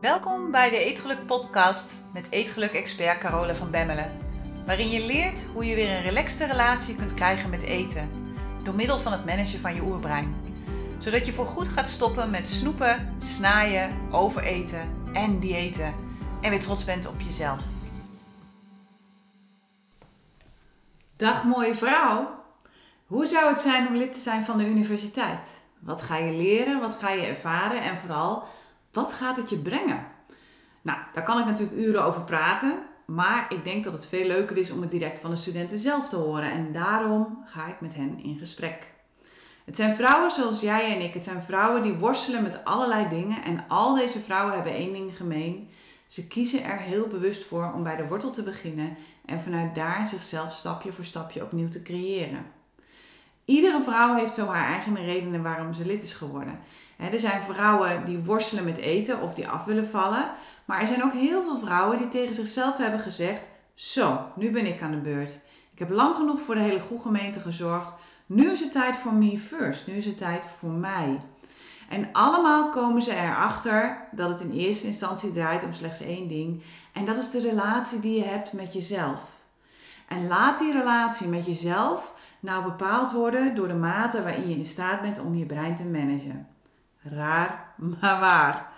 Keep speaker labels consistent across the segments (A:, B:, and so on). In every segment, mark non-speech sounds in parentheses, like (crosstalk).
A: Welkom bij de Eetgeluk podcast met Eetgeluk-expert Carola van Bemmelen. Waarin je leert hoe je weer een relaxte relatie kunt krijgen met eten. Door middel van het managen van je oerbrein. Zodat je voorgoed gaat stoppen met snoepen, snaaien, overeten en diëten. En weer trots bent op jezelf.
B: Dag mooie vrouw. Hoe zou het zijn om lid te zijn van de universiteit? Wat ga je leren? Wat ga je ervaren? En vooral, wat gaat het je brengen? Nou, daar kan ik natuurlijk uren over praten. Maar ik denk dat het veel leuker is om het direct van de studenten zelf te horen. En daarom ga ik met hen in gesprek. Het zijn vrouwen zoals jij en ik. Het zijn vrouwen die worstelen met allerlei dingen. En al deze vrouwen hebben één ding gemeen. Ze kiezen er heel bewust voor om bij de wortel te beginnen en vanuit daar zichzelf stapje voor stapje opnieuw te creëren. Iedere vrouw heeft zo haar eigen redenen waarom ze lid is geworden. Er zijn vrouwen die worstelen met eten of die af willen vallen. Maar er zijn ook heel veel vrouwen die tegen zichzelf hebben gezegd: Zo, nu ben ik aan de beurt. Ik heb lang genoeg voor de hele goede gemeente gezorgd. Nu is het tijd voor me first. Nu is het tijd voor mij. En allemaal komen ze erachter dat het in eerste instantie draait om slechts één ding. En dat is de relatie die je hebt met jezelf. En laat die relatie met jezelf nou bepaald worden door de mate waarin je in staat bent om je brein te managen. Raar, maar waar.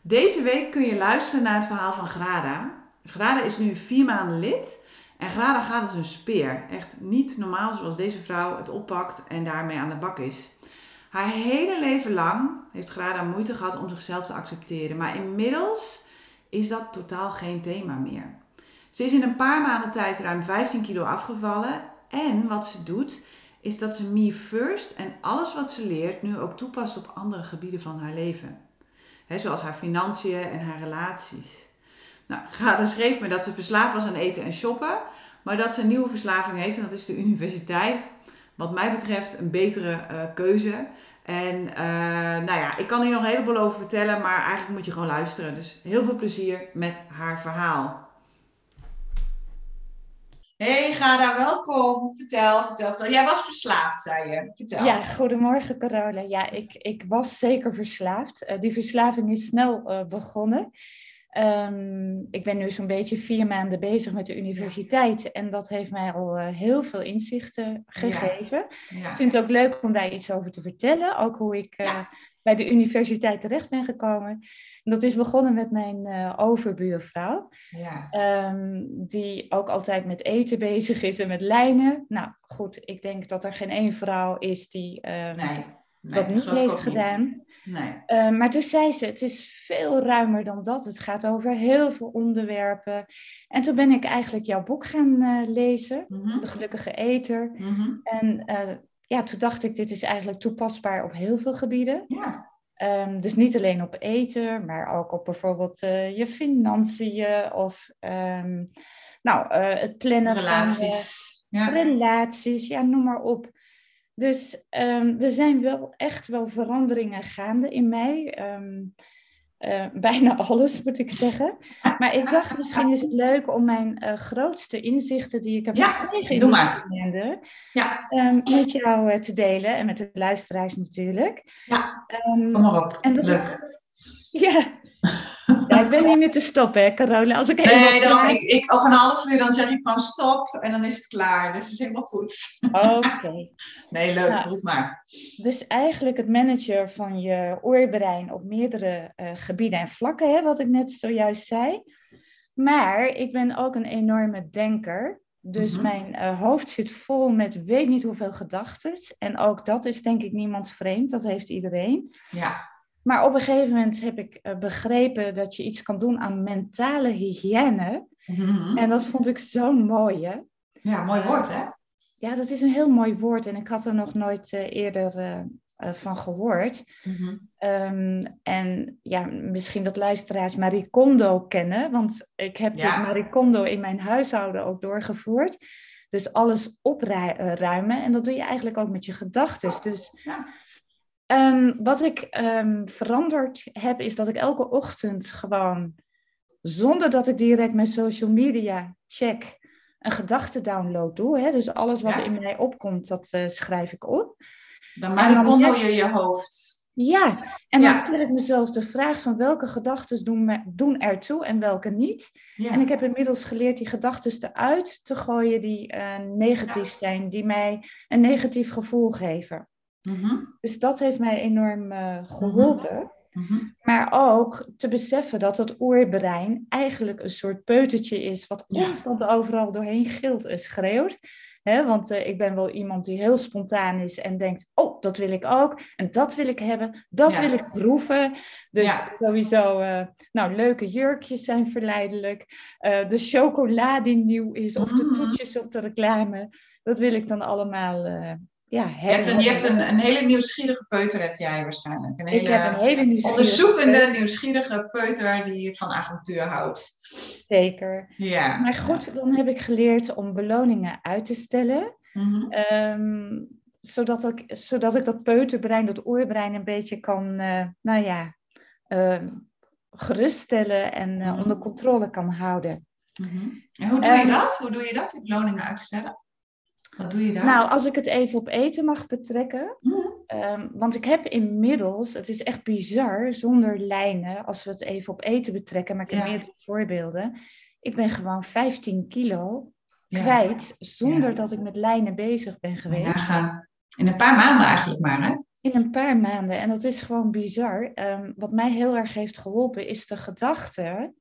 B: Deze week kun je luisteren naar het verhaal van Grada. Grada is nu vier maanden lid. En Grada gaat als een speer. Echt niet normaal zoals deze vrouw het oppakt en daarmee aan de bak is. Haar hele leven lang heeft Grada moeite gehad om zichzelf te accepteren. Maar inmiddels is dat totaal geen thema meer. Ze is in een paar maanden tijd ruim 15 kilo afgevallen. En wat ze doet, is dat ze me first en alles wat ze leert nu ook toepast op andere gebieden van haar leven. zoals haar financiën en haar relaties. Nou, (laughs) Grada schreef me dat ze verslaafd was aan eten en shoppen, maar dat ze een nieuwe verslaving heeft en dat is de universiteit. Wat mij betreft een betere uh, keuze. En uh, nou ja, ik kan hier nog een heleboel over vertellen, maar eigenlijk moet je gewoon luisteren. Dus heel veel plezier met haar verhaal. Hey Gada, welkom. Vertel, vertel, vertel. Jij was verslaafd, zei je. Vertel.
C: Ja, goedemorgen Carola. Ja, ik, ik was zeker verslaafd. Uh, die verslaving is snel uh, begonnen. Um, ik ben nu zo'n beetje vier maanden bezig met de universiteit en dat heeft mij al uh, heel veel inzichten gegeven. Ja. Ja. Ik vind het ook leuk om daar iets over te vertellen, ook hoe ik bij de universiteit terecht ben gekomen. Dat is begonnen met mijn uh, overbuurvrouw, um, die ook altijd met eten bezig is en met lijnen. Nou goed, ik denk dat er geen één vrouw is die nee, nee, dat niet heeft gedaan. Niet. Nee. Uh, maar toen zei ze, het is veel ruimer dan dat. Het gaat over heel veel onderwerpen. En toen ben ik eigenlijk jouw boek gaan uh, lezen, mm -hmm. De Gelukkige Eter. Mm -hmm. En uh, ja, toen dacht ik, dit is eigenlijk toepasbaar op heel veel gebieden. Ja. Um, dus niet alleen op eten, maar ook op bijvoorbeeld je financiën of um, nou, het plannen
B: relaties.
C: van ja. relaties, ja, noem maar op. Dus um, er zijn wel echt wel veranderingen gaande in mij. Uh, (laughs) bijna alles, moet ik zeggen. Maar ik dacht, (laughs) misschien is het leuk om mijn uh, grootste inzichten die ik heb
B: ja,
C: gekregen
B: doe maar.
C: Ja. um, met jou uh, te delen. En met de luisteraars natuurlijk.
B: Ja, kom maar op.
C: En dat
B: leuk.
C: Is, (laughs) ja. Ja, ik ben niet meer te stoppen, hè, Carola. Als ik
B: nee, dan, ik, ik, over een half uur dan zeg ik gewoon stop en dan is het klaar. Dus is helemaal goed.
C: Oké. Okay. (laughs)
B: Nee, leuk, nou, roep maar.
C: Dus eigenlijk het managen van je oorbrein op meerdere uh, gebieden en vlakken, hè, wat ik net zojuist zei. Maar ik ben ook een enorme denker. Dus mm -hmm. mijn uh, hoofd zit vol met weet niet hoeveel gedachten. En ook dat is denk ik niemand vreemd, dat heeft iedereen.
B: Ja.
C: Maar op een gegeven moment heb ik uh, begrepen dat je iets kan doen aan mentale hygiëne. Mm-hmm. En dat vond ik zo mooi, hè?
B: Ja, mooi woord, hè?
C: Ja, dat is een heel mooi woord. En ik had er nog nooit uh, eerder uh, van gehoord. Mm-hmm. Um, en ja, misschien dat luisteraars Marie Kondo kennen. Want ik heb ja. dus Marie Kondo in mijn huishouden ook doorgevoerd. Dus alles opruimen. En dat doe je eigenlijk ook met je gedachten. Dus... Ja. Um, wat ik um, veranderd heb, is dat ik elke ochtend gewoon, zonder dat ik direct mijn social media check, een gedachte-download doe. Hè? Dus alles wat ja. in mij opkomt, dat uh, schrijf ik op.
B: Dan Marie Kondo je je hoofd.
C: Ja, en dan stel ik mezelf de vraag van welke gedachten doen, me- doen ertoe en welke niet.
B: Ja.
C: En ik heb inmiddels geleerd die gedachten eruit te gooien die eh, negatief zijn, die mij een negatief gevoel geven.
B: Mhm,
C: Dus dat heeft mij enorm eh, geholpen.
B: mhm.
C: Maar ook te beseffen dat het oerbrein eigenlijk een soort peutertje is, wat
B: Ja.
C: constant overal doorheen gilt en schreeuwt. Want eh, ik ben wel iemand die heel spontaan is en denkt, oh, dat wil ik ook. En dat wil ik hebben, dat
B: Ja.
C: wil ik proeven. Dus
B: Ja.
C: sowieso, eh, nou, leuke jurkjes zijn verleidelijk. De chocola die nieuw is, of de
B: Mhm.
C: toetjes op de reclame. Dat wil ik dan allemaal ja,
B: Je hebt, een, je hebt een, een hele nieuwsgierige peuter, heb jij waarschijnlijk. Een
C: ik
B: hele
C: heb een hele nieuwsgierige
B: onderzoekende, nieuwsgierige peuter die van avontuur houdt.
C: Zeker.
B: Ja.
C: Maar goed, dan heb ik geleerd om beloningen uit te stellen.
B: Mhm.
C: ehm, zodat, ik, zodat ik dat peuterbrein, dat oerbrein een beetje kan, eh, nou ja, ehm, geruststellen en eh,
B: Mhm.
C: onder controle kan houden.
B: Mhm. En hoe doe je
C: Ehm,
B: dat? Hoe doe je dat, die beloningen uitstellen? Wat doe je daar?
C: Nou, als ik het even op eten mag betrekken.
B: Mhm.
C: ehm, want ik heb inmiddels, het is echt bizar, zonder lijnen, als we het even op eten betrekken, maar ik heb
B: Ja.
C: meerdere voorbeelden. Ik ben gewoon 15 kilo
B: Ja.
C: kwijt, zonder
B: Ja.
C: dat ik met lijnen bezig ben geweest.
B: In een paar maanden eigenlijk maar, hè?
C: In een paar maanden. En dat is gewoon bizar. Ehm, wat mij heel erg heeft geholpen is de gedachte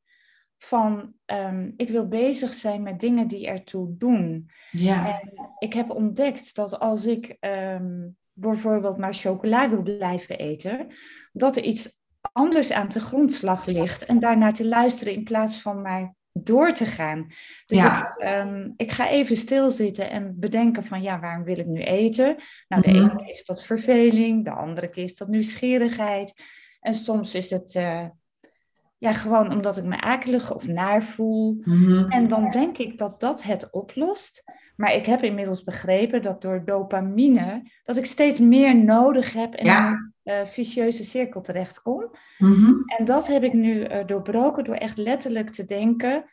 C: van ehm, ik wil bezig zijn met dingen die ertoe doen.
B: Ja.
C: En ik heb ontdekt dat als ik ehm, bijvoorbeeld maar chocola wil blijven eten, dat er iets anders aan de grondslag ligt. En daarnaar te luisteren in plaats van maar door te gaan. Dus
B: Ja.
C: het, ehm, ik ga even stilzitten en bedenken van ja, waarom wil ik nu eten? Nou, de
B: Mhm.
C: ene keer is dat verveling, de andere keer is dat nieuwsgierigheid. En soms is het eh, ja, gewoon omdat ik me akelig of naar voel.
B: Mhm.
C: En dan denk ik dat dat het oplost. Maar ik heb inmiddels begrepen dat door dopamine, dat ik steeds meer nodig heb en
B: Ja.
C: in een eh, vicieuze cirkel terechtkom.
B: Mhm.
C: En dat heb ik nu eh, doorbroken door echt letterlijk te denken,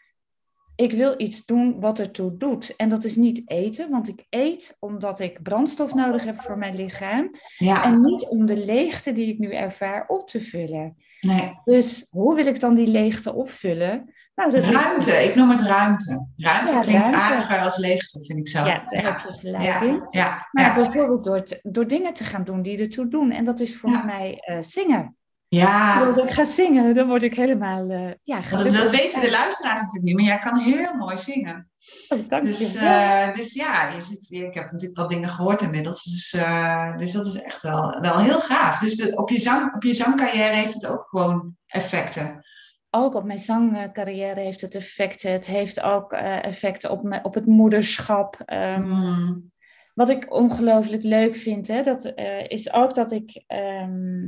C: ik wil iets doen wat ertoe doet. En dat is niet eten, want ik eet omdat ik brandstof nodig heb voor mijn lichaam.
B: Ja.
C: En niet om de leegte die ik nu ervaar op te vullen.
B: Nee.
C: Dus hoe wil ik dan die leegte opvullen? Nou, dat is
B: Ruimte, ik noem het ruimte. Ruimte
C: Ja,
B: klinkt
C: ruimte.
B: aardiger als leegte, vind ik zelf.
C: Ja, daar heb je gelijk
B: ja,
C: in.
B: ja,
C: Maar bijvoorbeeld door, te- door dingen te gaan doen die ertoe doen. En dat is voor mij eh, zingen.
B: Ja,
C: Als ik ga zingen, dan word ik helemaal eh ja,
B: dat, dat weten de luisteraars natuurlijk niet, maar jij kan heel mooi zingen.
C: Oh, dank
B: Dus,
C: je.
B: eh, dus ja, je zit, ik heb natuurlijk wat dingen gehoord inmiddels. Dus, eh, dus dat is echt wel, wel heel gaaf. Dus de- op, je zang, op je zangcarrière heeft het ook gewoon effecten.
C: Ook op mijn zangcarrière heeft het effecten. Het heeft ook effecten op, mijn, op het moederschap. Ehm,
B: Mm,
C: Wat ik ongelooflijk leuk vind, hè, dat, is ook dat ik ehm,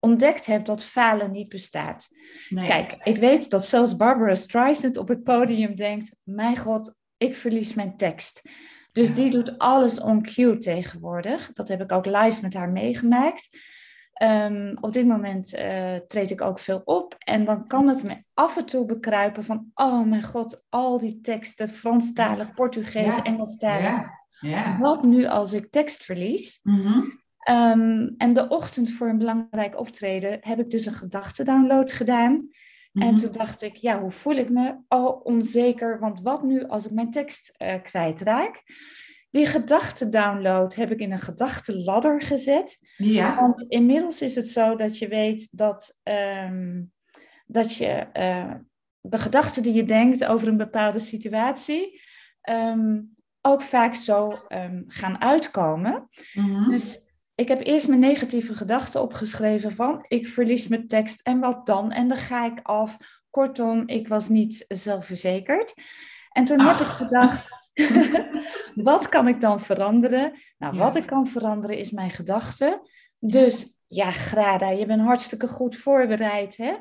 C: ontdekt heb dat falen niet bestaat.
B: nee.
C: Kijk, ik weet dat zelfs Barbara Streisand op het podium denkt: Mijn god, ik verlies mijn tekst. Dus
B: Ja.
C: die doet alles on cue tegenwoordig. Dat heb ik ook live met haar meegemaakt. Ehm, op dit moment eh, treed ik ook veel op. En dan kan het me af en toe bekruipen van... Oh mijn god, al die teksten, Franstalig, Portugees,
B: Ja.
C: Engelstalig.
B: Ja, ja.
C: Wat nu als ik tekst verlies?
B: Mhm.
C: Ehm, en de ochtend voor een belangrijk optreden heb ik dus een gedachtendownload gedaan. En
B: Mhm.
C: toen dacht ik, ja, hoe voel ik me? Al onzeker, want wat nu als ik mijn tekst eh, kwijtraak? Die gedachtendownload heb ik in een gedachtenladder gezet.
B: Ja,
C: Want inmiddels is het zo dat je weet dat, ehm, dat je eh, de gedachten die je denkt over een bepaalde situatie ehm, ook vaak zo gaan uitkomen.
B: Mhm.
C: Dus ik heb eerst mijn negatieve gedachten opgeschreven van ik verlies mijn tekst en wat dan? En dan ga ik af. Kortom, ik was niet zelfverzekerd. En toen heb ik
B: Ach.
C: gedacht, (laughs) wat kan ik dan veranderen? Nou,
B: Ja.
C: wat ik kan veranderen is mijn gedachten. Dus ja, Grada, je bent hartstikke goed voorbereid. Hè?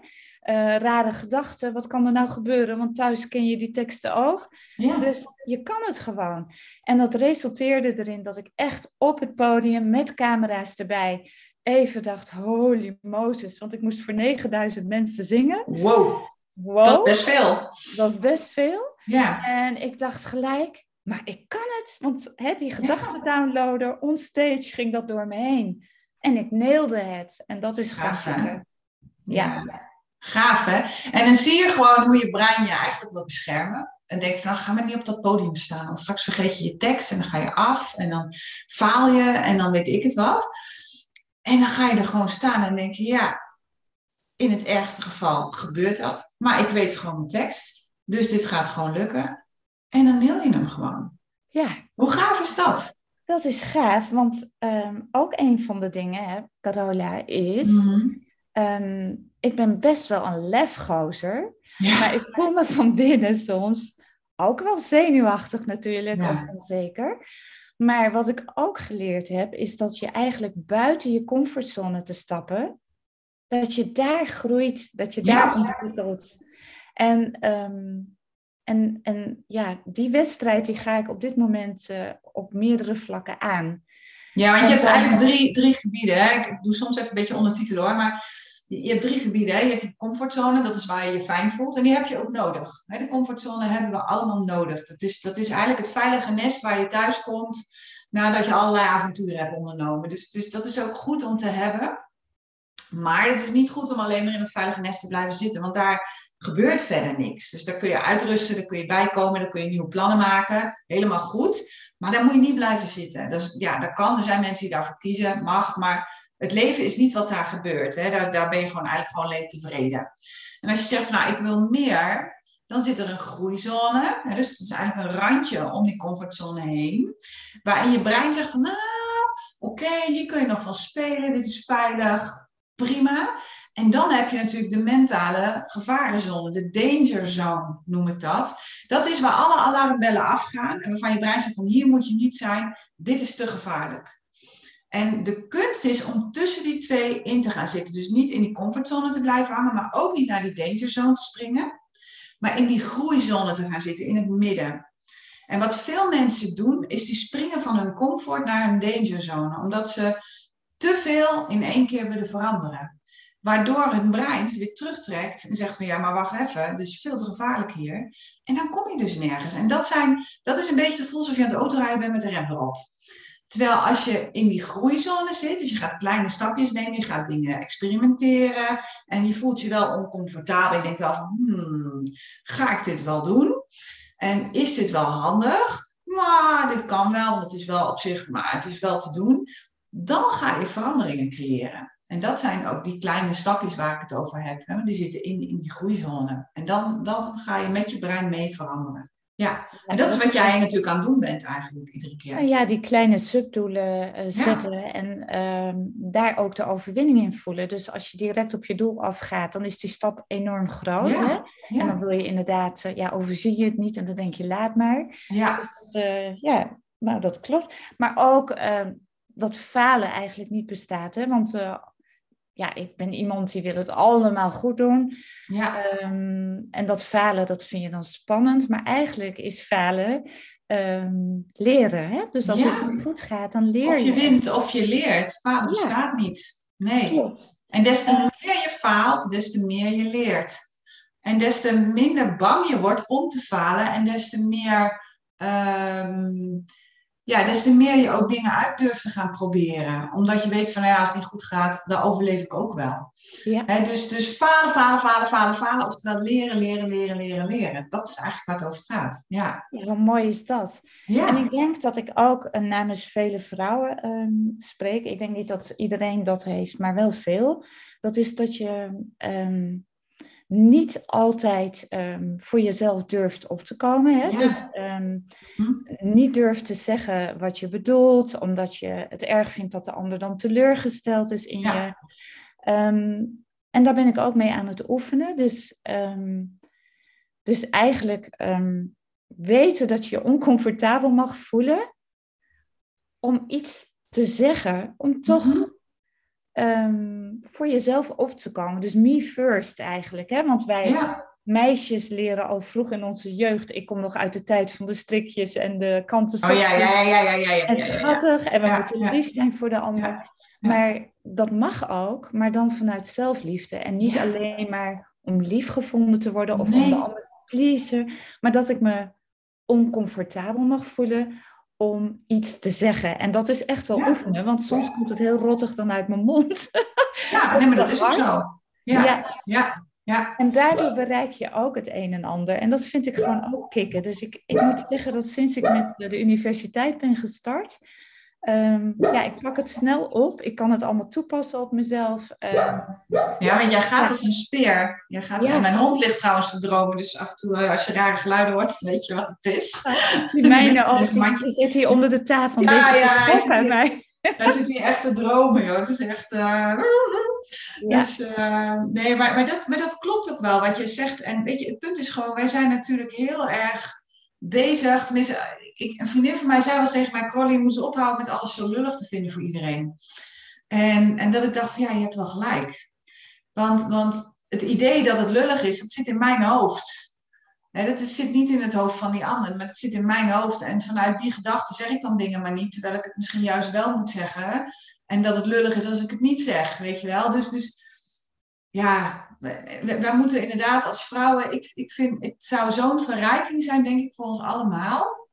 C: Eh, rare gedachten, wat kan er nou gebeuren? Want thuis ken je die teksten ook.
B: ja.
C: Dus je kan het gewoon. En dat resulteerde erin dat ik echt op het podium met camera's erbij even dacht, holy Moses, want ik moest voor 9000 mensen zingen.
B: Wow,
C: Wow,
B: dat is best veel.
C: dat is best veel.
B: Ja,
C: En ik dacht gelijk, maar ik kan het. Want hè, die gedachten downloaden, onstage ging dat door me heen. En ik neelde het. En dat is
B: Gaaf?
C: Ja.
B: Gaaf, hè? En dan zie je gewoon hoe je brein je eigenlijk wil beschermen. En denk van, nou, ga maar niet op dat podium staan. Want straks vergeet je je tekst en dan ga je af. En dan faal je en dan weet ik het wat. En dan ga je er gewoon staan en denk je, ja, in het ergste geval gebeurt dat. Maar ik weet gewoon mijn tekst. Dus dit gaat gewoon lukken. En dan deel je hem gewoon.
C: ja,
B: Hoe gaaf is dat?
C: dat is gaaf. Want ehm, ook een van de dingen, hè, Carola, is...
B: Mhm.
C: Ehm, ik ben best wel een lefgozer.
B: Ja.
C: Maar ik voel me van binnen soms ook wel zenuwachtig natuurlijk,
B: Ja.
C: of onzeker. Maar wat ik ook geleerd heb, is dat je eigenlijk buiten je comfortzone te stappen, dat je daar groeit, dat je
B: Ja.
C: daar ontwikkelt. En, ehm, en, en ja, die wedstrijd die ga ik op dit moment eh, op meerdere vlakken aan.
B: Ja, want je hebt eigenlijk drie, drie gebieden. Hè? Ik doe soms even een beetje ondertitelen hoor. Maar je, je hebt drie gebieden. Hè? Je hebt je comfortzone, dat is waar je je fijn voelt. En die heb je ook nodig. Hè? De comfortzone hebben we allemaal nodig. Dat is, dat is eigenlijk het veilige nest waar je thuis komt nadat je allerlei avonturen hebt ondernomen. Dus, dus dat is ook goed om te hebben. Maar het is niet goed om alleen maar in het veilige nest te blijven zitten. Want daar gebeurt verder niks. Dus daar kun je uitrusten, daar kun je bijkomen, daar kun je nieuwe plannen maken. Helemaal goed. Maar daar moet je niet blijven zitten. Dus, ja, dat kan. Er zijn mensen die daarvoor kiezen, mag. Maar het leven is niet wat daar gebeurt. Hè. Daar, daar ben je gewoon eigenlijk gewoon alleen tevreden. En als je zegt, nou, ik wil meer, dan zit er een groeizone. Hè. Dus het is eigenlijk een randje om die comfortzone heen. Waarin je brein zegt van, nou, oké, hier kun je nog wel spelen. Dit is veilig. Prima. En dan heb je natuurlijk de mentale gevarenzone, de danger zone noem ik dat. Dat is waar alle alarmbellen afgaan en waarvan je brein zegt van hier moet je niet zijn, dit is te gevaarlijk. En de kunst is om tussen die twee in te gaan zitten. Dus niet in die comfortzone te blijven hangen, maar ook niet naar die danger zone te springen. Maar in die groeizone te gaan zitten, in het midden. En wat veel mensen doen, is die springen van hun comfort naar een danger zone. Omdat ze te veel in één keer willen veranderen. Waardoor hun brein weer terugtrekt en zegt van ja, maar wacht even, dit is veel te gevaarlijk hier. En dan kom je dus nergens. En dat, zijn, dat is een beetje het gevoel alsof je aan het autorijden bent met de rem erop. Terwijl als je in die groeizone zit, dus je gaat kleine stapjes nemen, je gaat dingen experimenteren en je voelt je wel oncomfortabel. Je denkt wel van, hmm, ga ik dit wel doen? En is dit wel handig? Maar dit kan wel, want het is wel op zich, maar het is wel te doen. Dan ga je veranderingen creëren. En dat zijn ook die kleine stapjes waar ik het over heb. Hè? Die zitten in, in die groeizone. En dan, dan ga je met je brein mee veranderen. Ja, en dat is wat jij natuurlijk aan het doen bent eigenlijk iedere keer.
C: Nou ja, die kleine subdoelen eh, zetten en ehm, daar ook de overwinning in voelen. Dus als je direct op je doel afgaat, dan is die stap enorm groot.
B: Ja,
C: Hè? En dan wil je inderdaad, eh, ja, overzie je het niet en dan denk je, laat maar.
B: ja,
C: Dat, eh, ja, nou dat klopt. Maar ook ehm, dat falen eigenlijk niet bestaat. Hè? Want ja, ik ben iemand die wil het allemaal goed doen.
B: ja,
C: Ehm, en dat falen, dat vind je dan spannend. Maar eigenlijk is falen ehm, leren. Hè? Dus als
B: Ja.
C: het niet goed gaat, dan leer
B: Of
C: je.
B: je wint of je leert. Falen
C: Ja.
B: bestaat niet. Nee.
C: Klopt.
B: En des te meer je faalt, des te meer je leert. En des te minder bang je wordt om te falen. En des te meer, ehm, ja, des te meer je ook dingen uit durft te gaan proberen. Omdat je weet van, nou ja, als het niet goed gaat, dan overleef ik ook wel.
C: Ja.
B: Hè, dus, dus falen, falen, falen, falen, falen. Oftewel leren, leren, leren, leren, leren. Dat is eigenlijk waar het over gaat. Ja.
C: ja, hoe mooi is dat? En
B: Ja.
C: ik denk dat ik ook eh, namens vele vrouwen ehm, spreek. Ik denk niet dat iedereen dat heeft, maar wel veel. Dat is dat je ehm, niet altijd ehm, voor jezelf durft op te komen. Hè?
B: Ja.
C: Dus ehm,
B: Hm.
C: niet durft te zeggen wat je bedoelt, omdat je het erg vindt dat de ander dan teleurgesteld is in
B: Ja.
C: je. Ehm, en daar ben ik ook mee aan het oefenen. Dus, dus eigenlijk weten dat je je oncomfortabel mag voelen om iets te zeggen, om toch
B: Mhm.
C: Voor jezelf op te komen. Dus me first eigenlijk. Hè? Want wij
B: Ja.
C: meisjes leren al vroeg in onze jeugd. Ik kom nog uit de tijd van de strikjes en de kanten
B: Oh ja, ja, ja, ja, ja,
C: en schattig en we moeten lief zijn voor de ander. Maar dat mag ook, maar dan vanuit zelfliefde. En niet alleen maar om lief gevonden te worden of om de ander te pleasen. Maar dat ik me oncomfortabel mag voelen om iets te zeggen. En dat is echt wel
B: Ja.
C: oefenen, want soms komt het heel rottig dan uit mijn mond. (laughs)
B: Ja, nee, maar dat is ook zo. Ja,
C: Ja.
B: ja, ja.
C: En daardoor bereik je ook het een en ander. En dat vind ik gewoon ook kicken. Dus ik, ik moet zeggen dat sinds ik met de universiteit ben gestart, ehm, ja, ik pak het snel op. Ik kan het allemaal toepassen op mezelf. Ehm,
B: Ja, want jij gaat
C: Ja.
B: als een speer. Jij gaat,
C: Ja.
B: mijn hond ligt trouwens te dromen, dus af en toe eh, als je rare geluiden hoort, (laughs) weet je wat het is.
C: die mijne (laughs) ook,
B: Dus
C: die,
B: mandje-
C: die zit hier onder de tafel.
B: Ja,
C: Deze
B: ja, hij zit hier.
C: mij.
B: Hij zit hier echt te dromen, joh. Het is echt... eh,
C: Ja.
B: Dus eh, nee, maar, maar, dat, maar dat klopt ook wel wat je zegt. En weet je, het punt is gewoon, wij zijn natuurlijk heel erg bezig. Tenminste, ik, een vriendin van mij zei wel tegen mij, Crowley, je moet ophouden met alles zo lullig te vinden voor iedereen. En, en dat ik dacht, van, ja, je hebt wel gelijk. Want, want het idee dat het lullig is, dat zit in mijn hoofd. Hè, dat zit niet in het hoofd van die ander, maar het zit in mijn hoofd. En vanuit die gedachte zeg ik dan dingen maar niet, terwijl ik het misschien juist wel moet zeggen. En dat het lullig is als ik het niet zeg, weet je wel. Dus, dus ja, wij, wij moeten inderdaad als vrouwen, ik, ik vind, het zou zo'n verrijking zijn, denk ik, voor ons allemaal.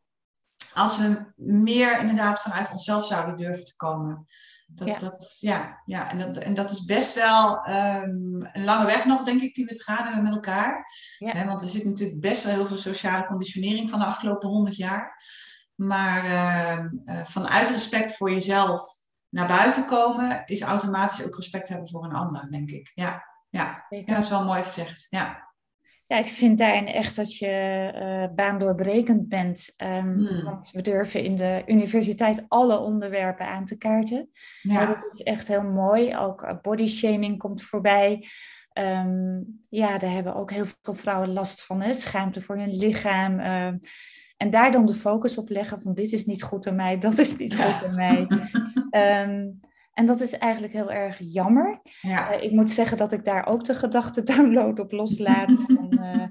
B: Als we meer inderdaad vanuit onszelf zouden durven te komen. Dat,
C: Ja.
B: Dat, ja, ja en, dat, en dat is best wel ehm, een lange weg nog, denk ik, die we gaan hebben met elkaar.
C: Ja.
B: Want er zit natuurlijk best wel heel veel sociale conditionering van de afgelopen honderd jaar. Maar ehm, eh, vanuit respect voor jezelf naar buiten komen, is automatisch ook respect hebben voor een ander, denk ik. Ja, ja. ja dat is wel mooi gezegd. Ja.
C: Ja, ik vind daarin echt dat je eh baandoorbrekend bent. Ehm,
B: Hmm.
C: Want we durven in de universiteit alle onderwerpen aan te kaarten. Ja.
B: Ja.
C: dat is echt heel mooi. Ook eh, body shaming komt voorbij. Ehm, ja, daar hebben ook heel veel vrouwen last van. Hè? Schaamte voor hun lichaam. ehm, en daar dan de focus op leggen van dit is niet goed aan mij, (laughs) dat is niet goed aan mij. En dat is eigenlijk heel erg jammer.
B: ja.
C: Eh, ik moet zeggen dat ik daar ook de gedachte (laughs) download op loslaat. (laughs) eh,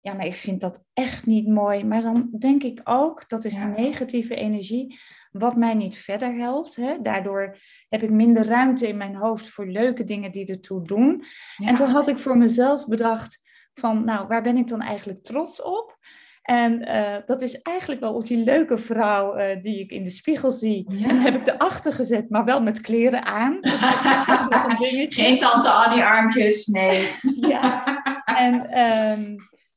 C: ja, maar ik vind dat echt niet mooi. Maar dan denk ik ook, dat is
B: Ja.
C: negatieve energie, wat mij niet verder helpt. Hè? Daardoor heb ik minder ruimte in mijn hoofd voor leuke dingen die ertoe doen.
B: Ja.
C: En toen had ik voor mezelf bedacht van, nou, waar ben ik dan eigenlijk trots op? En eh, dat is eigenlijk wel op die leuke vrouw eh, die ik in de spiegel zie.
B: Ja.
C: En heb ik erachter gezet, maar wel met kleren aan. (laughs) Dus een.
B: Geen tante Annie armpjes, nee.
C: Ja, en ehm,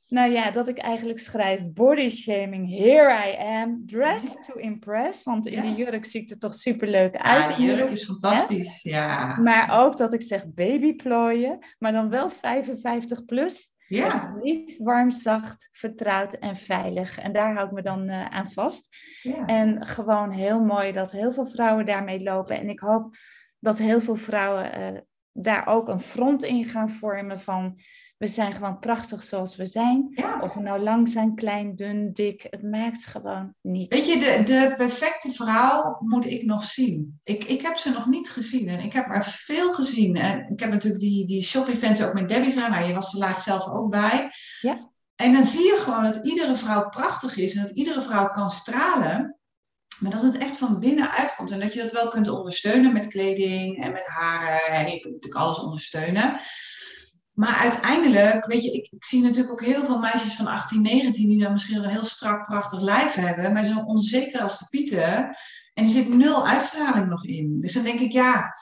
C: nou ja, dat ik eigenlijk schrijf body shaming, here I am, dressed to impress. Want in
B: Ja.
C: die jurk zie ik er toch superleuk uit.
B: Ja, die jurk is fantastisch. Ja.
C: Maar ook dat ik zeg babyplooien, maar dan wel 55 plus.
B: Ja.
C: Lief, warm, zacht, vertrouwd en veilig. En daar hou ik me dan eh, aan vast.
B: ja.
C: En gewoon heel mooi dat heel veel vrouwen daarmee lopen. En ik hoop dat heel veel vrouwen eh, daar ook een front in gaan vormen van... We zijn gewoon prachtig zoals we zijn.
B: Ja.
C: Of we nou lang zijn, klein, dun, dik. Het maakt gewoon niet.
B: Weet je, de, de perfecte vrouw moet ik nog zien. Ik, ik heb ze nog niet gezien en ik heb er veel gezien. En ik heb natuurlijk die, die shop-events ook met Debbie gedaan. Nou, je was er laatst zelf ook bij.
C: Ja.
B: En dan zie je gewoon dat iedere vrouw prachtig is en dat iedere vrouw kan stralen. Maar dat het echt van binnenuit komt en dat je dat wel kunt ondersteunen met kleding en met haren. En je kunt natuurlijk alles ondersteunen. Maar uiteindelijk, weet je, ik, ik zie natuurlijk ook heel veel meisjes van 18, 19 die dan misschien een heel strak, prachtig lijf hebben, maar zo onzeker als de pieten. En er zit nul uitstraling nog in. Dus dan denk ik, ja,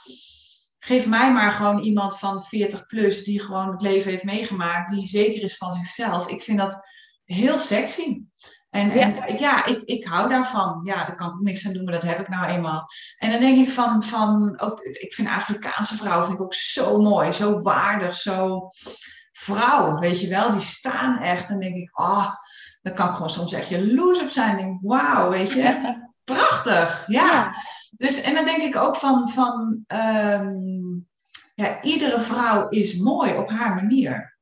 B: geef mij maar gewoon iemand van 40 plus die gewoon het leven heeft meegemaakt, die zeker is van zichzelf. Ik vind dat heel sexy. En, en ja, ja ik, ik hou daarvan. Ja, daar kan ik ook niks aan doen, maar dat heb ik nou eenmaal. En dan denk ik van, van ook, ik vind Afrikaanse vrouwen vind ik ook zo mooi, zo waardig, zo vrouw, weet je wel. Die staan echt en denk ik, ah, oh, dan kan ik gewoon soms echt jaloers op zijn. En denk wauw, weet je, (laughs) prachtig, ja. ja. Dus, en dan denk ik ook van, van um, ja, iedere vrouw is mooi op haar manier.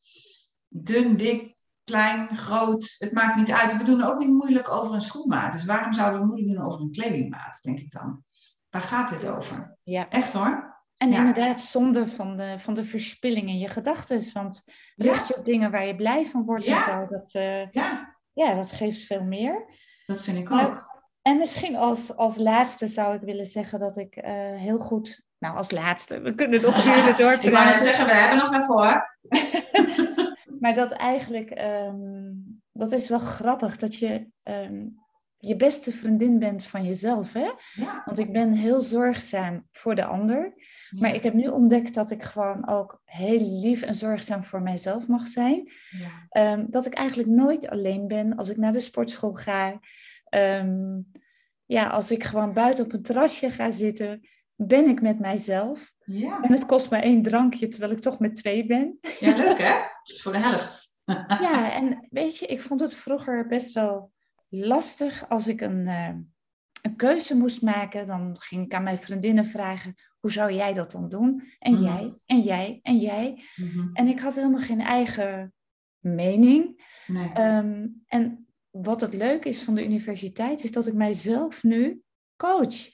B: Dun, dik, klein, groot, het maakt niet uit. We doen ook niet moeilijk over een schoenmaat. Dus waarom zouden we moeilijk doen over een kledingmaat, denk ik dan. Waar gaat dit over?
C: Ja.
B: Echt hoor.
C: En ja. inderdaad, zonde van de, van de verspilling in je gedachten. Want richt je op dingen waar je blij van wordt
B: ja.
C: en zo. Dat, uh,
B: ja.
C: ja, dat geeft veel meer.
B: Dat vind ik ook.
C: En misschien als, als laatste zou ik willen zeggen dat ik uh, heel goed... Nou, als laatste. We kunnen nog (laughs) uren door.
B: ik wou net zeggen, we hebben nog even hoor. (laughs)
C: maar dat eigenlijk... Um, dat is wel grappig. Dat je... Um, je beste vriendin bent van jezelf. Hè?
B: Ja.
C: Want ik ben heel zorgzaam voor de ander. Maar ik heb nu ontdekt dat ik gewoon ook heel lief en zorgzaam voor mijzelf mag zijn.
B: Ja.
C: Ehm, dat ik eigenlijk nooit alleen ben als ik naar de sportschool ga. Ehm, ja, als ik gewoon buiten op een terrasje ga zitten, ben ik met mijzelf.
B: Ja.
C: En het kost me één drankje, terwijl ik toch met twee ben.
B: ja, leuk hè? Dus voor de helft. (laughs)
C: Ja, en weet je, ik vond het vroeger best wel lastig als ik een, eh, een keuze moest maken. Dan ging ik aan mijn vriendinnen vragen, hoe zou jij dat dan doen? En
B: Mhm.
C: jij, en jij, en jij.
B: Mhm.
C: En ik had helemaal geen eigen mening.
B: Nee.
C: Ehm, en wat het leuke is van de universiteit, is dat ik mijzelf nu coach.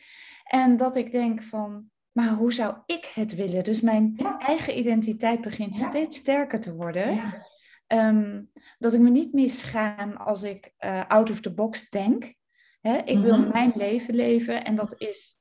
C: En dat ik denk van, maar hoe zou ik het willen? Dus mijn
B: Ja.
C: eigen identiteit begint steeds sterker te worden.
B: ja.
C: Ehm, dat ik me niet meer schaam als ik eh, out of the box denk. Hè? Ik wil
B: Mhm.
C: mijn leven leven en dat is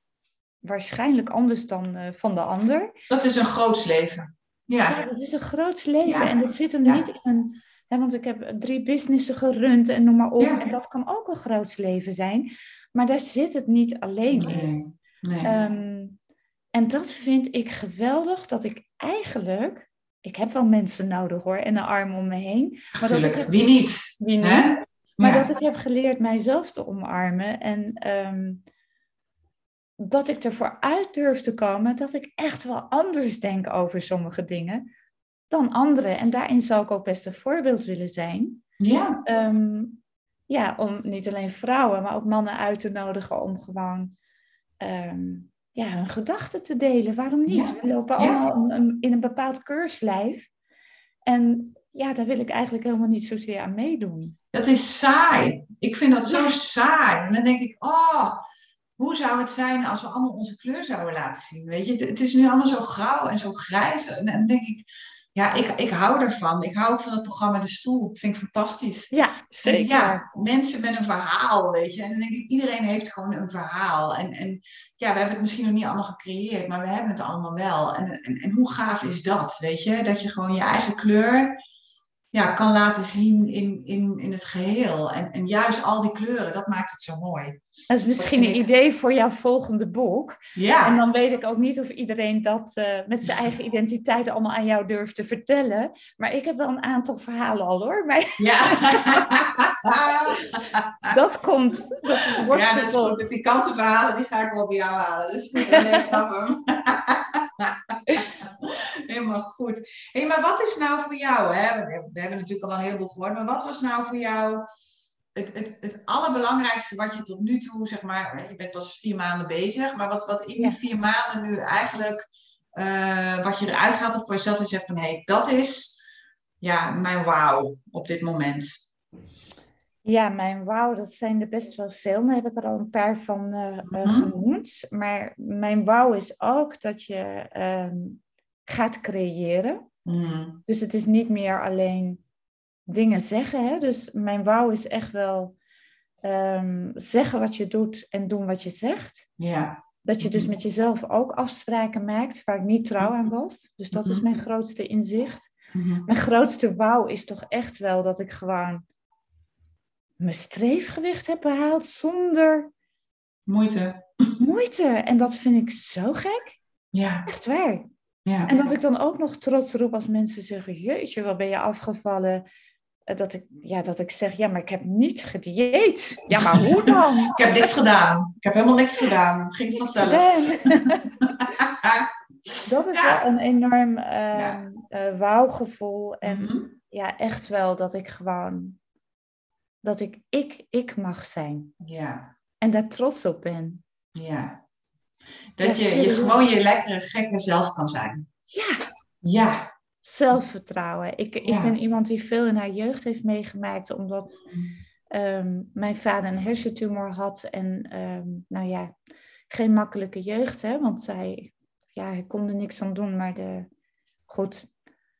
C: waarschijnlijk anders dan eh, van de ander.
B: Dat is een groots leven.
C: Ja,
B: Ja.
C: dat is een groot leven en dat zit
B: Ja.
C: niet in een... Hè, want ik heb drie businessen gerund en noem maar op. En dat kan ook een groot leven zijn. Maar daar zit het niet alleen in.
B: Nee.
C: Ehm, en dat vind ik geweldig, dat ik eigenlijk... Ik heb wel mensen nodig hoor, en een arm om me heen. Maar dat ik
B: Wie niet?
C: Wie niet?
B: Hè?
C: Maar
B: Ja.
C: dat ik heb geleerd mijzelf te omarmen en ehm, dat ik ervoor uit durf te komen dat ik echt wel anders denk over sommige dingen dan anderen. En daarin zou ik ook best een voorbeeld willen zijn.
B: Ja.
C: Ehm, ja, om niet alleen vrouwen, maar ook mannen uit te nodigen om gewoon ehm, ja, hun gedachten te delen. Waarom niet?
B: Ja.
C: We lopen allemaal in een bepaald keurslijf. En ja, daar wil ik eigenlijk helemaal niet zozeer aan meedoen.
B: Dat is saai. Ik vind dat zo saai. En dan denk ik, oh, hoe zou het zijn als we allemaal onze kleur zouden laten zien? Weet je, het, het is nu allemaal zo grauw en zo grijs. En dan denk ik, ja, ik, ik hou ervan. Ik hou ook van het programma De Stoel. Dat vind ik fantastisch.
C: Ja, zeker.
B: Ja, mensen met een verhaal, weet je. En dan denk ik, iedereen heeft gewoon een verhaal. En, en ja, we hebben het misschien nog niet allemaal gecreëerd, maar we hebben het allemaal wel. En, en, en hoe gaaf is dat, weet je? Dat je gewoon je eigen kleur ja, kan laten zien in, in, in het geheel. En, en juist al die kleuren, dat maakt het zo mooi.
C: Dat is misschien een idee voor jouw volgende boek. En
B: Ja,
C: dan weet ik ook niet of iedereen dat eh, met zijn eigen identiteit allemaal aan jou durft te vertellen. Maar ik heb wel een aantal verhalen al hoor. Maar
B: ja. (laughs)
C: dat komt. Dat wordt
B: ja, dat is goed. De pikante verhalen, die ga ik wel bij jou halen. Dus goed, nee, ik snap hem. (laughs) Helemaal goed. Hé, maar wat is nou voor jou, hè? We, we hebben natuurlijk al wel een heleboel gehoord, maar wat was nou voor jou het, het, het allerbelangrijkste wat je tot nu toe, zeg maar, je bent pas vier maanden bezig, maar wat, wat in die vier maanden nu eigenlijk, eh, wat je eruit gaat of voor jezelf en zegt van, hé, dat is ja, mijn wauw op dit moment.
C: Ja, mijn wauw, dat zijn er best wel veel. Daar heb ik er al een paar van eh, eh,
B: Mhm.
C: genoemd. Maar mijn wauw is ook dat je ehm, gaat creëren.
B: Mm,
C: Dus het is niet meer alleen dingen zeggen. Hè? Dus mijn wauw is echt wel ehm, zeggen wat je doet en doen wat je zegt.
B: ja,
C: Dat je dus
B: Mhm.
C: met jezelf ook afspraken maakt waar ik niet trouw aan was. Dus dat is
B: Mhm.
C: mijn grootste inzicht. Mijn grootste wauw is toch echt wel dat ik gewoon mijn streefgewicht heb behaald zonder
B: moeite.
C: moeite. En dat vind ik zo gek.
B: Ja,
C: Echt waar.
B: Ja.
C: En dat ik dan ook nog trots roep als mensen zeggen, jeetje, wat ben je afgevallen. Eh, Dat ik, ja, dat ik zeg, ja, maar ik heb niet gedieet. Ja, maar hoe dan? (laughs)
B: Ik heb niks gedaan. Ik heb helemaal niks gedaan. Ging vanzelf. (laughs) (laughs)
C: Dat is
B: Ja.
C: wel een enorm uh,
B: Ja.
C: uh, wauwgevoel. En
B: Mhm.
C: ja, echt wel dat ik gewoon, dat ik ik, ik mag zijn.
B: Ja,
C: En daar trots op ben.
B: ja. Dat je, je gewoon je lekkere, gekke zelf kan zijn.
C: Ja.
B: Ja.
C: Zelfvertrouwen. Ik, ik
B: Ja.
C: ben iemand die veel in haar jeugd heeft meegemaakt, omdat ehm, mijn vader een hersentumor had. En ehm, nou ja, geen makkelijke jeugd, hè, want zij, ja, hij kon er niks aan doen, maar de, goed,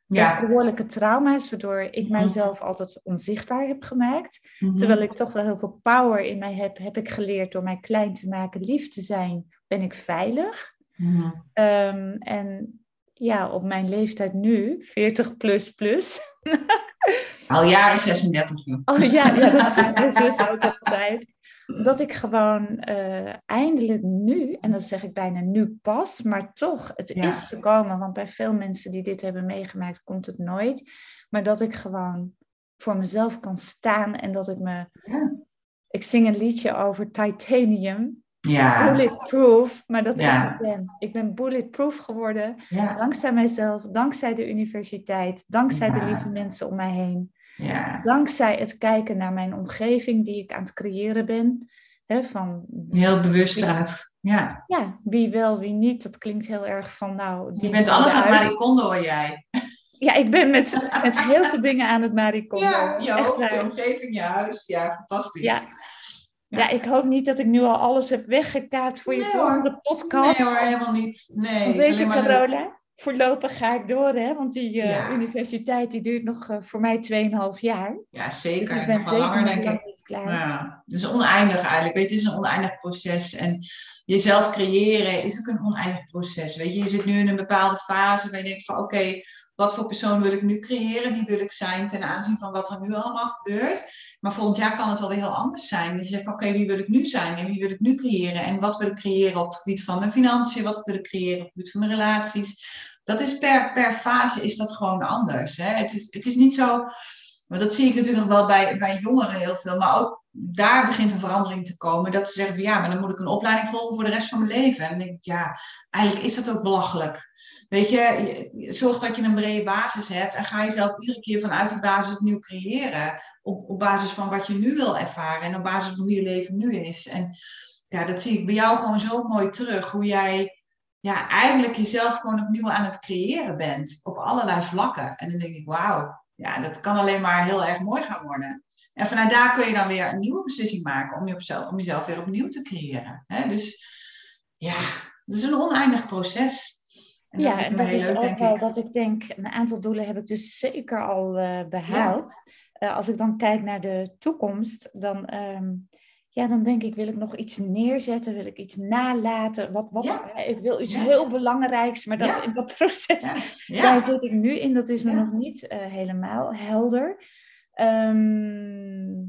B: Ja.
C: behoorlijke trauma's, waardoor ik
B: Mhm.
C: mijzelf altijd onzichtbaar heb gemaakt.
B: Mhm.
C: Terwijl ik toch wel heel veel power in mij heb, heb ik geleerd door mij klein te maken, lief te zijn, ben ik veilig.
B: Mhm.
C: Ehm, en ja, op mijn leeftijd nu, 40 plus plus. (laughs)
B: Al jaren 36 nu.
C: Oh ja, ja dat is (laughs) ook altijd. dat ik gewoon eh, eindelijk nu, en dat zeg ik bijna nu pas, maar toch, het
B: Ja.
C: is gekomen, want bij veel mensen die dit hebben meegemaakt, komt het nooit. Maar dat ik gewoon voor mezelf kan staan en dat ik me.
B: Ja.
C: Ik zing een liedje over titanium,
B: Ja,
C: bulletproof, maar dat
B: Ja.
C: ik het ben. Ik ben bulletproof geworden
B: ja,
C: dankzij mijzelf, dankzij de universiteit, dankzij de lieve mensen om mij heen.
B: ja.
C: Dankzij het kijken naar mijn omgeving die ik aan het creëren ben. Van
B: Heel bewust. Ja.
C: ja, wie wel, wie niet. Dat klinkt heel erg van nou.
B: Je bent alles aan
C: eruit.
B: Marie jij.
C: Ja, ik ben met, (laughs) met heel veel dingen aan het Marie Kondo.
B: Ja, je hoofd, je omgeving, je huis. Ja, fantastisch.
C: Ja. Ja, ik hoop niet dat ik nu al alles heb weggekaapt voor je
B: Nee,
C: volgende podcast.
B: Nee hoor, helemaal niet. Nee,
C: weet je,
B: leuk.
C: Carola, voorlopig ga ik door, hè? Want die eh,
B: Ja.
C: universiteit die duurt nog eh, voor mij 2,5 jaar.
B: Ja,
C: Dus
B: zeker.
C: ik ben
B: Nog
C: zeker
B: langer, denk ik.
C: klaar.
B: Ja, het is oneindig eigenlijk. Weet je, het is een oneindig proces. En jezelf creëren is ook een oneindig proces. Weet je, je zit nu in een bepaalde fase waar je denkt van oké, wat voor persoon wil ik nu creëren? Wie wil ik zijn ten aanzien van wat er nu allemaal gebeurt? Maar volgend jaar kan het wel weer heel anders zijn. Dus je zegt oké, wie wil ik nu zijn? En wie wil ik nu creëren? En wat wil ik creëren op het gebied van mijn financiën? Wat wil ik creëren op het gebied van mijn relaties? Dat is per, per fase is dat gewoon anders. Hè? Het, is, het is niet zo maar dat zie ik natuurlijk wel bij, bij jongeren heel veel. Maar ook daar begint een verandering te komen. Dat ze zeggen van ja, maar dan moet ik een opleiding volgen voor de rest van mijn leven. En dan denk ik, ja, eigenlijk is dat ook belachelijk. Weet je, zorg dat je een brede basis hebt. En ga jezelf iedere keer vanuit die basis opnieuw creëren. Op, op basis van wat je nu wil ervaren. En op basis van hoe je leven nu is. En ja, dat zie ik bij jou gewoon zo mooi terug. Hoe jij ja, eigenlijk jezelf gewoon opnieuw aan het creëren bent. Op allerlei vlakken. En dan denk ik, wauw ja, dat kan alleen maar heel erg mooi gaan worden. En vanuit daar kun je dan weer een nieuwe beslissing maken om, je op zelf, om jezelf weer opnieuw te creëren. Hè? Dus ja, het is een oneindig proces. En
C: ja, en
B: ik
C: dat is
B: leuk,
C: ook wel dat ik denk, een aantal doelen heb ik dus zeker al eh, behaald. Eh, als ik dan kijk naar de toekomst, dan, ehm, ja, dan denk ik, wil ik nog iets neerzetten? Wil ik iets nalaten? Wat, wat,
B: Ja.
C: eh, Ik wil iets heel belangrijks, maar dat,
B: Ja.
C: in dat proces,
B: Ja, (laughs)
C: daar zit ik nu in. Dat is me nog niet eh, helemaal helder. Ehm,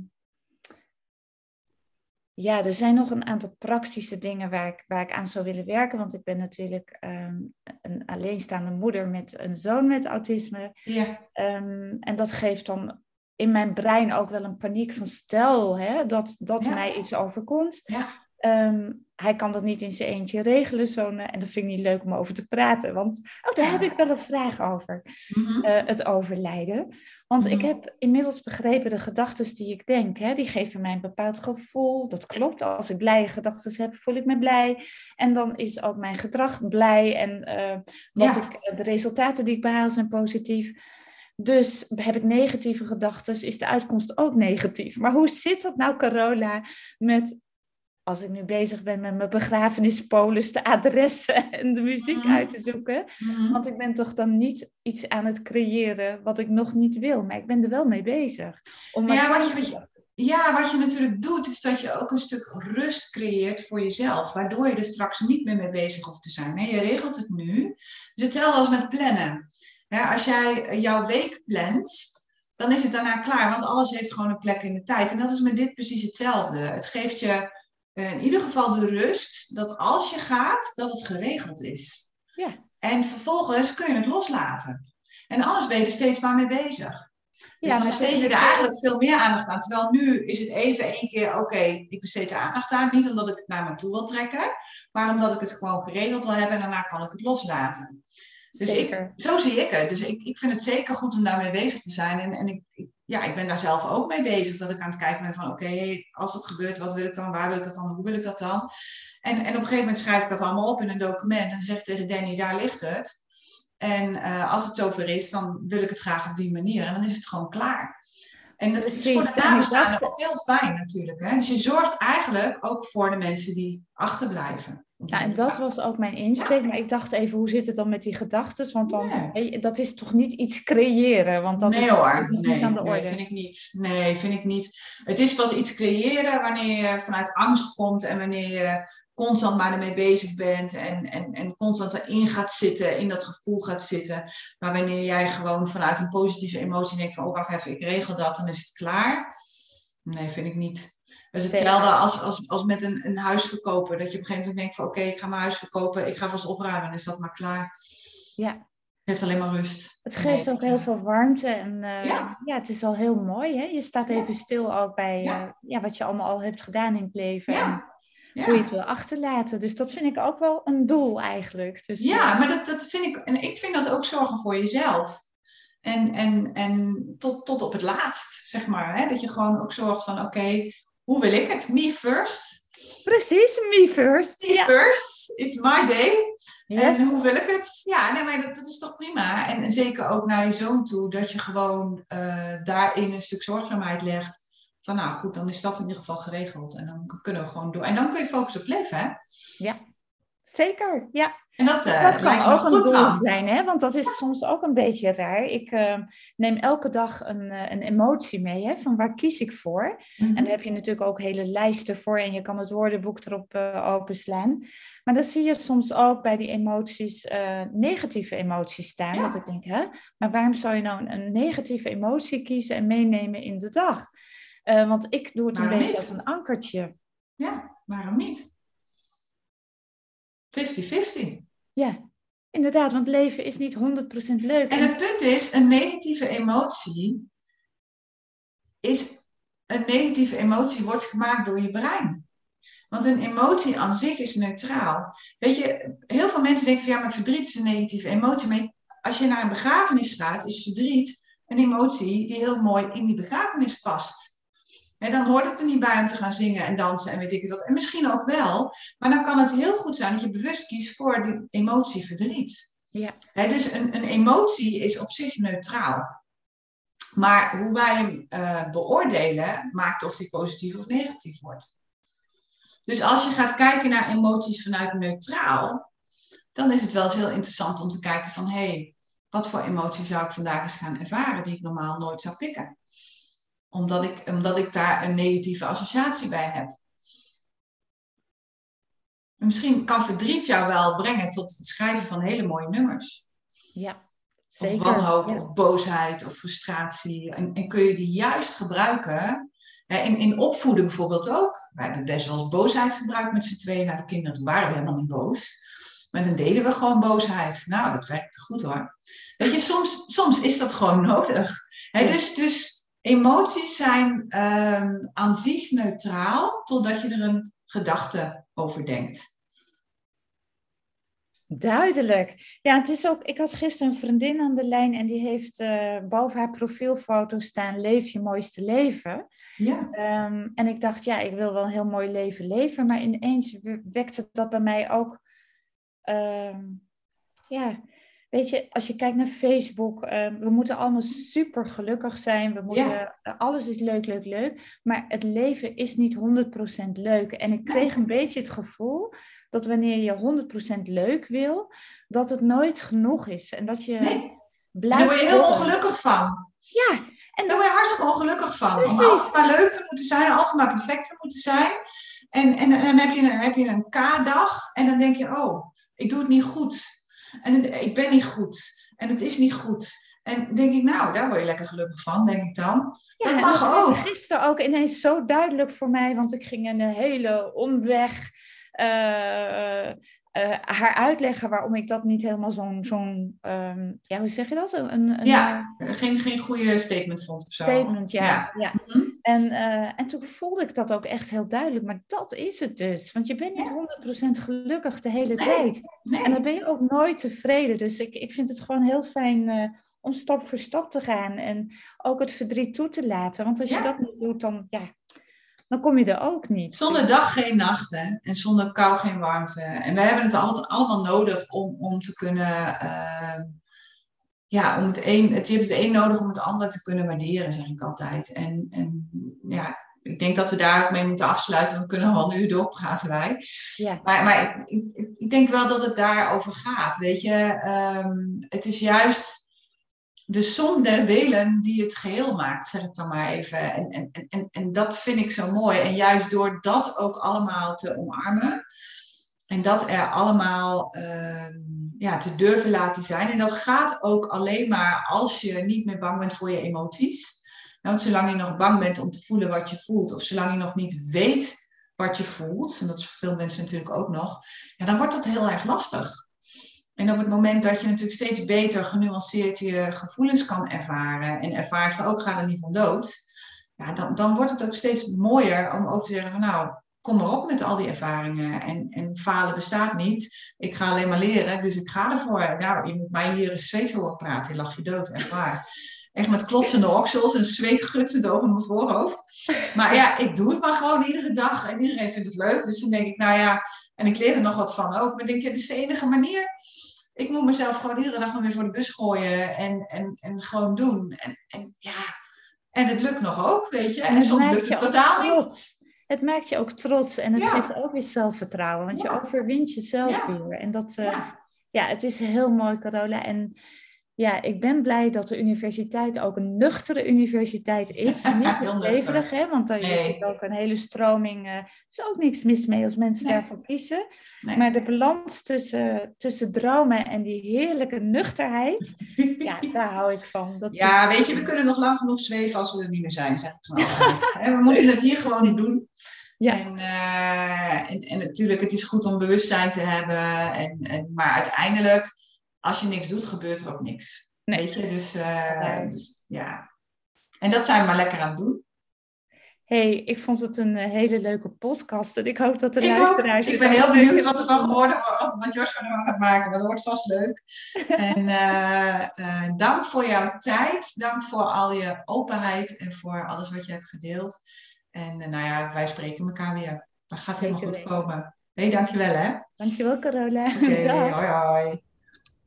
C: ja, er zijn nog een aantal praktische dingen waar ik, waar ik aan zou willen werken. Want ik ben natuurlijk ehm, een alleenstaande moeder met een zoon met autisme.
B: ja,
C: Ehm, en dat geeft dan in mijn brein ook wel een paniek van stel hè, dat, dat
B: Ja.
C: mij iets overkomt.
B: ja,
C: Ehm, hij kan dat niet in zijn eentje regelen. Zo'n, eh, en dat vind ik niet leuk om over te praten. Want oh, daar heb ik wel een vraag over.
B: mhm,
C: eh, het overlijden. Want ik
B: Mhm.
C: heb inmiddels begrepen, de gedachten die ik denk, hè, die geven mij een bepaald gevoel. Dat klopt. Als ik blije gedachten heb, voel ik me blij. En dan is ook mijn gedrag blij. En eh, wat
B: Ja.
C: ik, de resultaten die ik behaal zijn positief. Dus heb ik negatieve gedachten, is de uitkomst ook negatief. Maar hoe zit dat nou, Carola, met als ik nu bezig ben met mijn begrafenispolis, de adressen (laughs) en de muziek
B: Mhm.
C: uit te zoeken?
B: mhm.
C: Want ik ben toch dan niet iets aan het creëren wat ik nog niet wil, maar ik ben er wel mee bezig. Om
B: Ja, wat je- wat je- Ja, wat je natuurlijk doet, is dat je ook een stuk rust creëert voor jezelf. Waardoor je er straks niet meer mee bezig hoeft te zijn. Je regelt het nu. Dus hetzelfde als met plannen. Als jij jouw week plant, dan is het daarna klaar. Want alles heeft gewoon een plek in de tijd. En dat is met dit precies hetzelfde. Het geeft je eh, in ieder geval de rust dat als je gaat, dat het geregeld is.
C: Ja.
B: En vervolgens kun je het loslaten. En anders ben je er steeds maar mee bezig. Dus dan besteed je er eigenlijk veel meer aandacht aan. Terwijl nu is het even één keer, oké, ik besteed er aandacht aan. Niet omdat ik het naar me toe wil trekken, maar omdat ik het gewoon geregeld wil hebben en daarna kan ik het loslaten. Dus
C: Zeker.
B: ik, zo zie ik het. Dus ik, ik vind het zeker goed om daarmee bezig te zijn. En, en ik, ik- ja, ik ben daar zelf ook mee bezig. Dat ik aan het kijken ben van, oké, als het gebeurt, wat wil ik dan? Waar wil ik dat dan? Hoe wil ik dat dan? En, en op een gegeven moment schrijf ik dat allemaal op in een document. En zeg ik tegen Danny, daar ligt het. En eh, als het zover is, dan wil ik het graag op die manier. En dan is het gewoon klaar. En dat is voor de nabestaanden ook heel fijn natuurlijk. Hè? Dus je zorgt eigenlijk ook voor de mensen die achterblijven.
C: Ja, en dat was ook mijn insteek. Maar ik dacht even, hoe zit het dan met die gedachten? Want dan,
B: Ja.
C: dat is toch niet iets creëren? Want dat
B: nee
C: is
B: hoor,
C: natuurlijk niet
B: nee,
C: aan de
B: nee,
C: orde.
B: vind ik niet. Nee, vind ik niet. Het is pas iets creëren wanneer je vanuit angst komt en wanneer je constant maar ermee bezig bent en, en, en constant erin gaat zitten, in dat gevoel gaat zitten. Maar wanneer jij gewoon vanuit een positieve emotie denkt van, oh wacht even, ik regel dat, dan is het klaar. Nee, vind ik niet. Dat is hetzelfde als, als, als met een, een huis verkopen. Dat je op een gegeven moment denkt van oké, ik ga mijn huis verkopen. Ik ga vast opruimen, is dat maar klaar.
C: Ja.
B: Het geeft alleen maar rust.
C: Het geeft ook heel veel warmte en eh,
B: Ja.
C: ja. het is al heel mooi. Hè? Je staat even stil ook bij
B: Ja.
C: eh, ja, wat je allemaal al hebt gedaan in het leven en
B: Ja.
C: Hoe je het wil achterlaten. Dus dat vind ik ook wel een doel eigenlijk. Dus,
B: Ja,
C: eh,
B: maar dat, dat vind ik, en ik vind dat ook zorgen voor jezelf. En, en, en tot, tot op het laatst, zeg maar. Hè? Dat je gewoon ook zorgt van, oké, hoe wil ik het? Me first.
C: Precies, me first.
B: Me
C: Ja.
B: first. It's my day.
C: Yes.
B: En hoe wil ik het? Ja, nee, maar dat, dat is toch prima. En, zeker ook naar je zoon toe, dat je gewoon eh, daarin een stuk zorgzaamheid legt. Van nou goed, dan is dat in ieder geval geregeld. En dan kunnen we gewoon door. En dan kun je focussen op leven, hè?
C: Zeker, ja.
B: En dat, eh,
C: Dat kan ook
B: een
C: doel zijn, hè? want dat is soms ook een beetje raar. Ik eh, neem elke dag een, eh, een emotie mee, hè? van waar kies ik voor?
B: Mhm.
C: En daar heb je natuurlijk ook hele lijsten voor en je kan het woordenboek erop openslaan. Maar dan zie je soms ook bij die emoties negatieve emoties staan.
B: Ja.
C: Dat ik denk, hè? maar waarom zou je nou een, een negatieve emotie kiezen en meenemen in de dag? Want ik doe het een beetje
B: niet?
C: als een ankertje.
B: Ja, waarom niet? 50-50.
C: Ja, inderdaad, want leven is niet 100% leuk.
B: En het punt is, een negatieve emotie is, een negatieve emotie wordt gemaakt door je brein. Want een emotie aan zich is neutraal. Weet je, heel veel mensen denken van ja, maar verdriet is een negatieve emotie. Maar als je naar een begrafenis gaat, is verdriet een emotie die heel mooi in die begrafenis past. En dan hoort het er niet bij om te gaan zingen en dansen en weet ik het wat. En misschien ook wel, maar dan kan het heel goed zijn dat je bewust kiest voor die emotie verdriet.
C: Ja.
B: Hè, dus een, een emotie is op zich neutraal. Maar hoe wij hem eh, beoordelen, maakt of die positief of negatief wordt. Dus als je gaat kijken naar emoties vanuit neutraal, dan is het wel eens heel interessant om te kijken van hé, hey, wat voor emotie zou ik vandaag eens gaan ervaren die ik normaal nooit zou pikken? Omdat ik, omdat ik daar een negatieve associatie bij heb. En misschien kan verdriet jou wel brengen tot het schrijven van hele mooie nummers.
C: Ja, zeker.
B: Of wanhoop,
C: ja.
B: of boosheid, of frustratie. En, en kun je die juist gebruiken. Hè, in, in opvoeden bijvoorbeeld ook. Wij hebben best wel eens boosheid gebruikt met z'n tweeën naar de kinderen. Waren helemaal niet boos. Maar dan deden we gewoon boosheid. Nou, dat werkte goed hoor. Weet je, soms, soms is dat gewoon nodig. Hè, dus, dus emoties zijn ehm, aan zich neutraal, totdat je er een gedachte over denkt.
C: Duidelijk. Ja, het is ook. Ik had gisteren een vriendin aan de lijn en die heeft eh, boven haar profielfoto staan: Leef je mooiste leven.
B: Ja,
C: Ehm, en ik dacht, ja, ik wil wel een heel mooi leven leven, maar ineens we- wekte dat bij mij ook. ehm, ja, weet je, als je kijkt naar Facebook, ehm, we moeten allemaal super gelukkig zijn. We moeten, Alles is leuk, leuk, leuk. Maar het leven is niet 100% leuk. En ik kreeg een beetje het gevoel dat wanneer je 100% leuk wil, dat het nooit genoeg is. En dat je
B: Nee. en
C: blijft.
B: daar word je heel ongelukkig van.
C: Ja, en
B: Daar word je hartstikke ongelukkig van. Om
C: Precies.
B: altijd maar leuk te moeten zijn, altijd maar perfect te moeten zijn. En, en, en dan heb je, een, heb je een K-dag en dan denk je, oh, ik doe het niet goed. En het- ik ben niet goed. En het is niet goed. En denk ik, nou, daar word je lekker gelukkig van, denk ik dan.
C: Ja,
B: Dat mag ook.
C: gisteren ook ineens zo duidelijk voor mij, want ik ging een hele omweg eh, eh, haar uitleggen waarom ik dat niet helemaal zo'n, zo'n ehm, ja, hoe zeg je dat? Een, een, een,
B: Ja, geen, geen goede statement vond of zo.
C: statement, ja.
B: Ja.
C: ja.
B: Mhm.
C: En, eh, en toen voelde ik dat ook echt heel duidelijk, maar dat is het dus. Want je bent niet 100% gelukkig de hele tijd. En dan ben je ook nooit tevreden. Dus ik, ik vind het gewoon heel fijn eh, om stap voor stap te gaan. En ook het verdriet toe te laten. Want als je
B: Ja.
C: dat niet doet, dan, ja, dan kom je er ook niet.
B: Zonder dag geen nacht hè? en zonder kou geen warmte. En wij hebben het altijd allemaal nodig om, om te kunnen, ehm, ja, om het een, het, je hebt het een nodig om het ander te kunnen waarderen, zeg ik altijd. En, en ja, ik denk dat we daar ook mee moeten afsluiten, we kunnen al een uur doorpraten wij.
C: Ja.
B: Maar, maar ik, ik, ik denk wel dat het daarover gaat, weet je. Ehm, het is juist de som der delen die het geheel maakt, zeg ik dan maar even. En, en, en- en, en dat vind ik zo mooi. En juist door dat ook allemaal te omarmen. En dat er allemaal ehm, ja, te durven laten zijn. En dat gaat ook alleen maar als je niet meer bang bent voor je emoties. Nou, zolang je nog bang bent om te voelen wat je voelt, of zolang je nog niet weet wat je voelt, en dat is voor veel mensen natuurlijk ook nog, ja, dan wordt dat heel erg lastig. En op het moment dat je natuurlijk steeds beter genuanceerd je gevoelens kan ervaren en ervaart van ook ga er niet van dood, ja, dan, dan wordt het ook steeds mooier om ook te zeggen van nou, kom maar op met al die ervaringen. En, en falen bestaat niet. Ik ga alleen maar leren, dus ik ga ervoor. Nou, je moet mij hier eens zweet horen praten, je lach je dood, echt waar. Echt met klotsende oksels en zweet gutsend over mijn voorhoofd. Maar ja, ik doe het maar gewoon iedere dag. En iedereen vindt het leuk. Dus dan denk ik, nou ja, en ik leer er nog wat van ook. Maar denk, het is de enige manier. Ik moet mezelf gewoon iedere dag maar weer voor de bus gooien en, en, en gewoon doen. En, en ja, en het lukt nog ook, weet je. En, soms lukt het totaal niet.
C: Het maakt je ook trots en het geeft ook weer zelfvertrouwen. Want je overwint jezelf weer. En dat, uh, ja. het is heel mooi, Carola. En ja, ik ben blij dat de universiteit ook een nuchtere universiteit (laughs) is. Niet besteverig, hè? Want er nee. zit ook een hele stroming. Uh, er is ook niks mis mee als mensen daarvoor kiezen. Maar de balans tussen, tussen dromen en die heerlijke nuchterheid, (laughs) ja, daar hou ik van.
B: Dat ja, weet je, we kunnen nog lang genoeg zweven als we er niet meer zijn, zeg ik zo altijd. we moeten het hier gewoon doen. Ja. En, uh, en, en, natuurlijk, het is goed om bewustzijn te hebben. En, en, maar uiteindelijk als je niks doet, gebeurt er ook niks. Nee. Weet je, dus, uh, dus, ja. En dat zijn we maar lekker aan het doen.
C: hey, ik vond het een uh, hele leuke podcast. En ik hoop dat de luisteraars...
B: Ik ben heel benieuwd wat er van geworden wordt. Wat Jos van gaat maken. Maar dat wordt vast leuk. (laughs) en uh, dank voor jouw tijd. Dank voor al je openheid. En voor alles wat je hebt gedeeld. En nou ja, wij spreken elkaar weer. Dat gaat helemaal goed komen. Hé, hey, dankjewel hè.
C: Dankjewel Carola.
B: Oké, (laughs) okay, hoi hoi.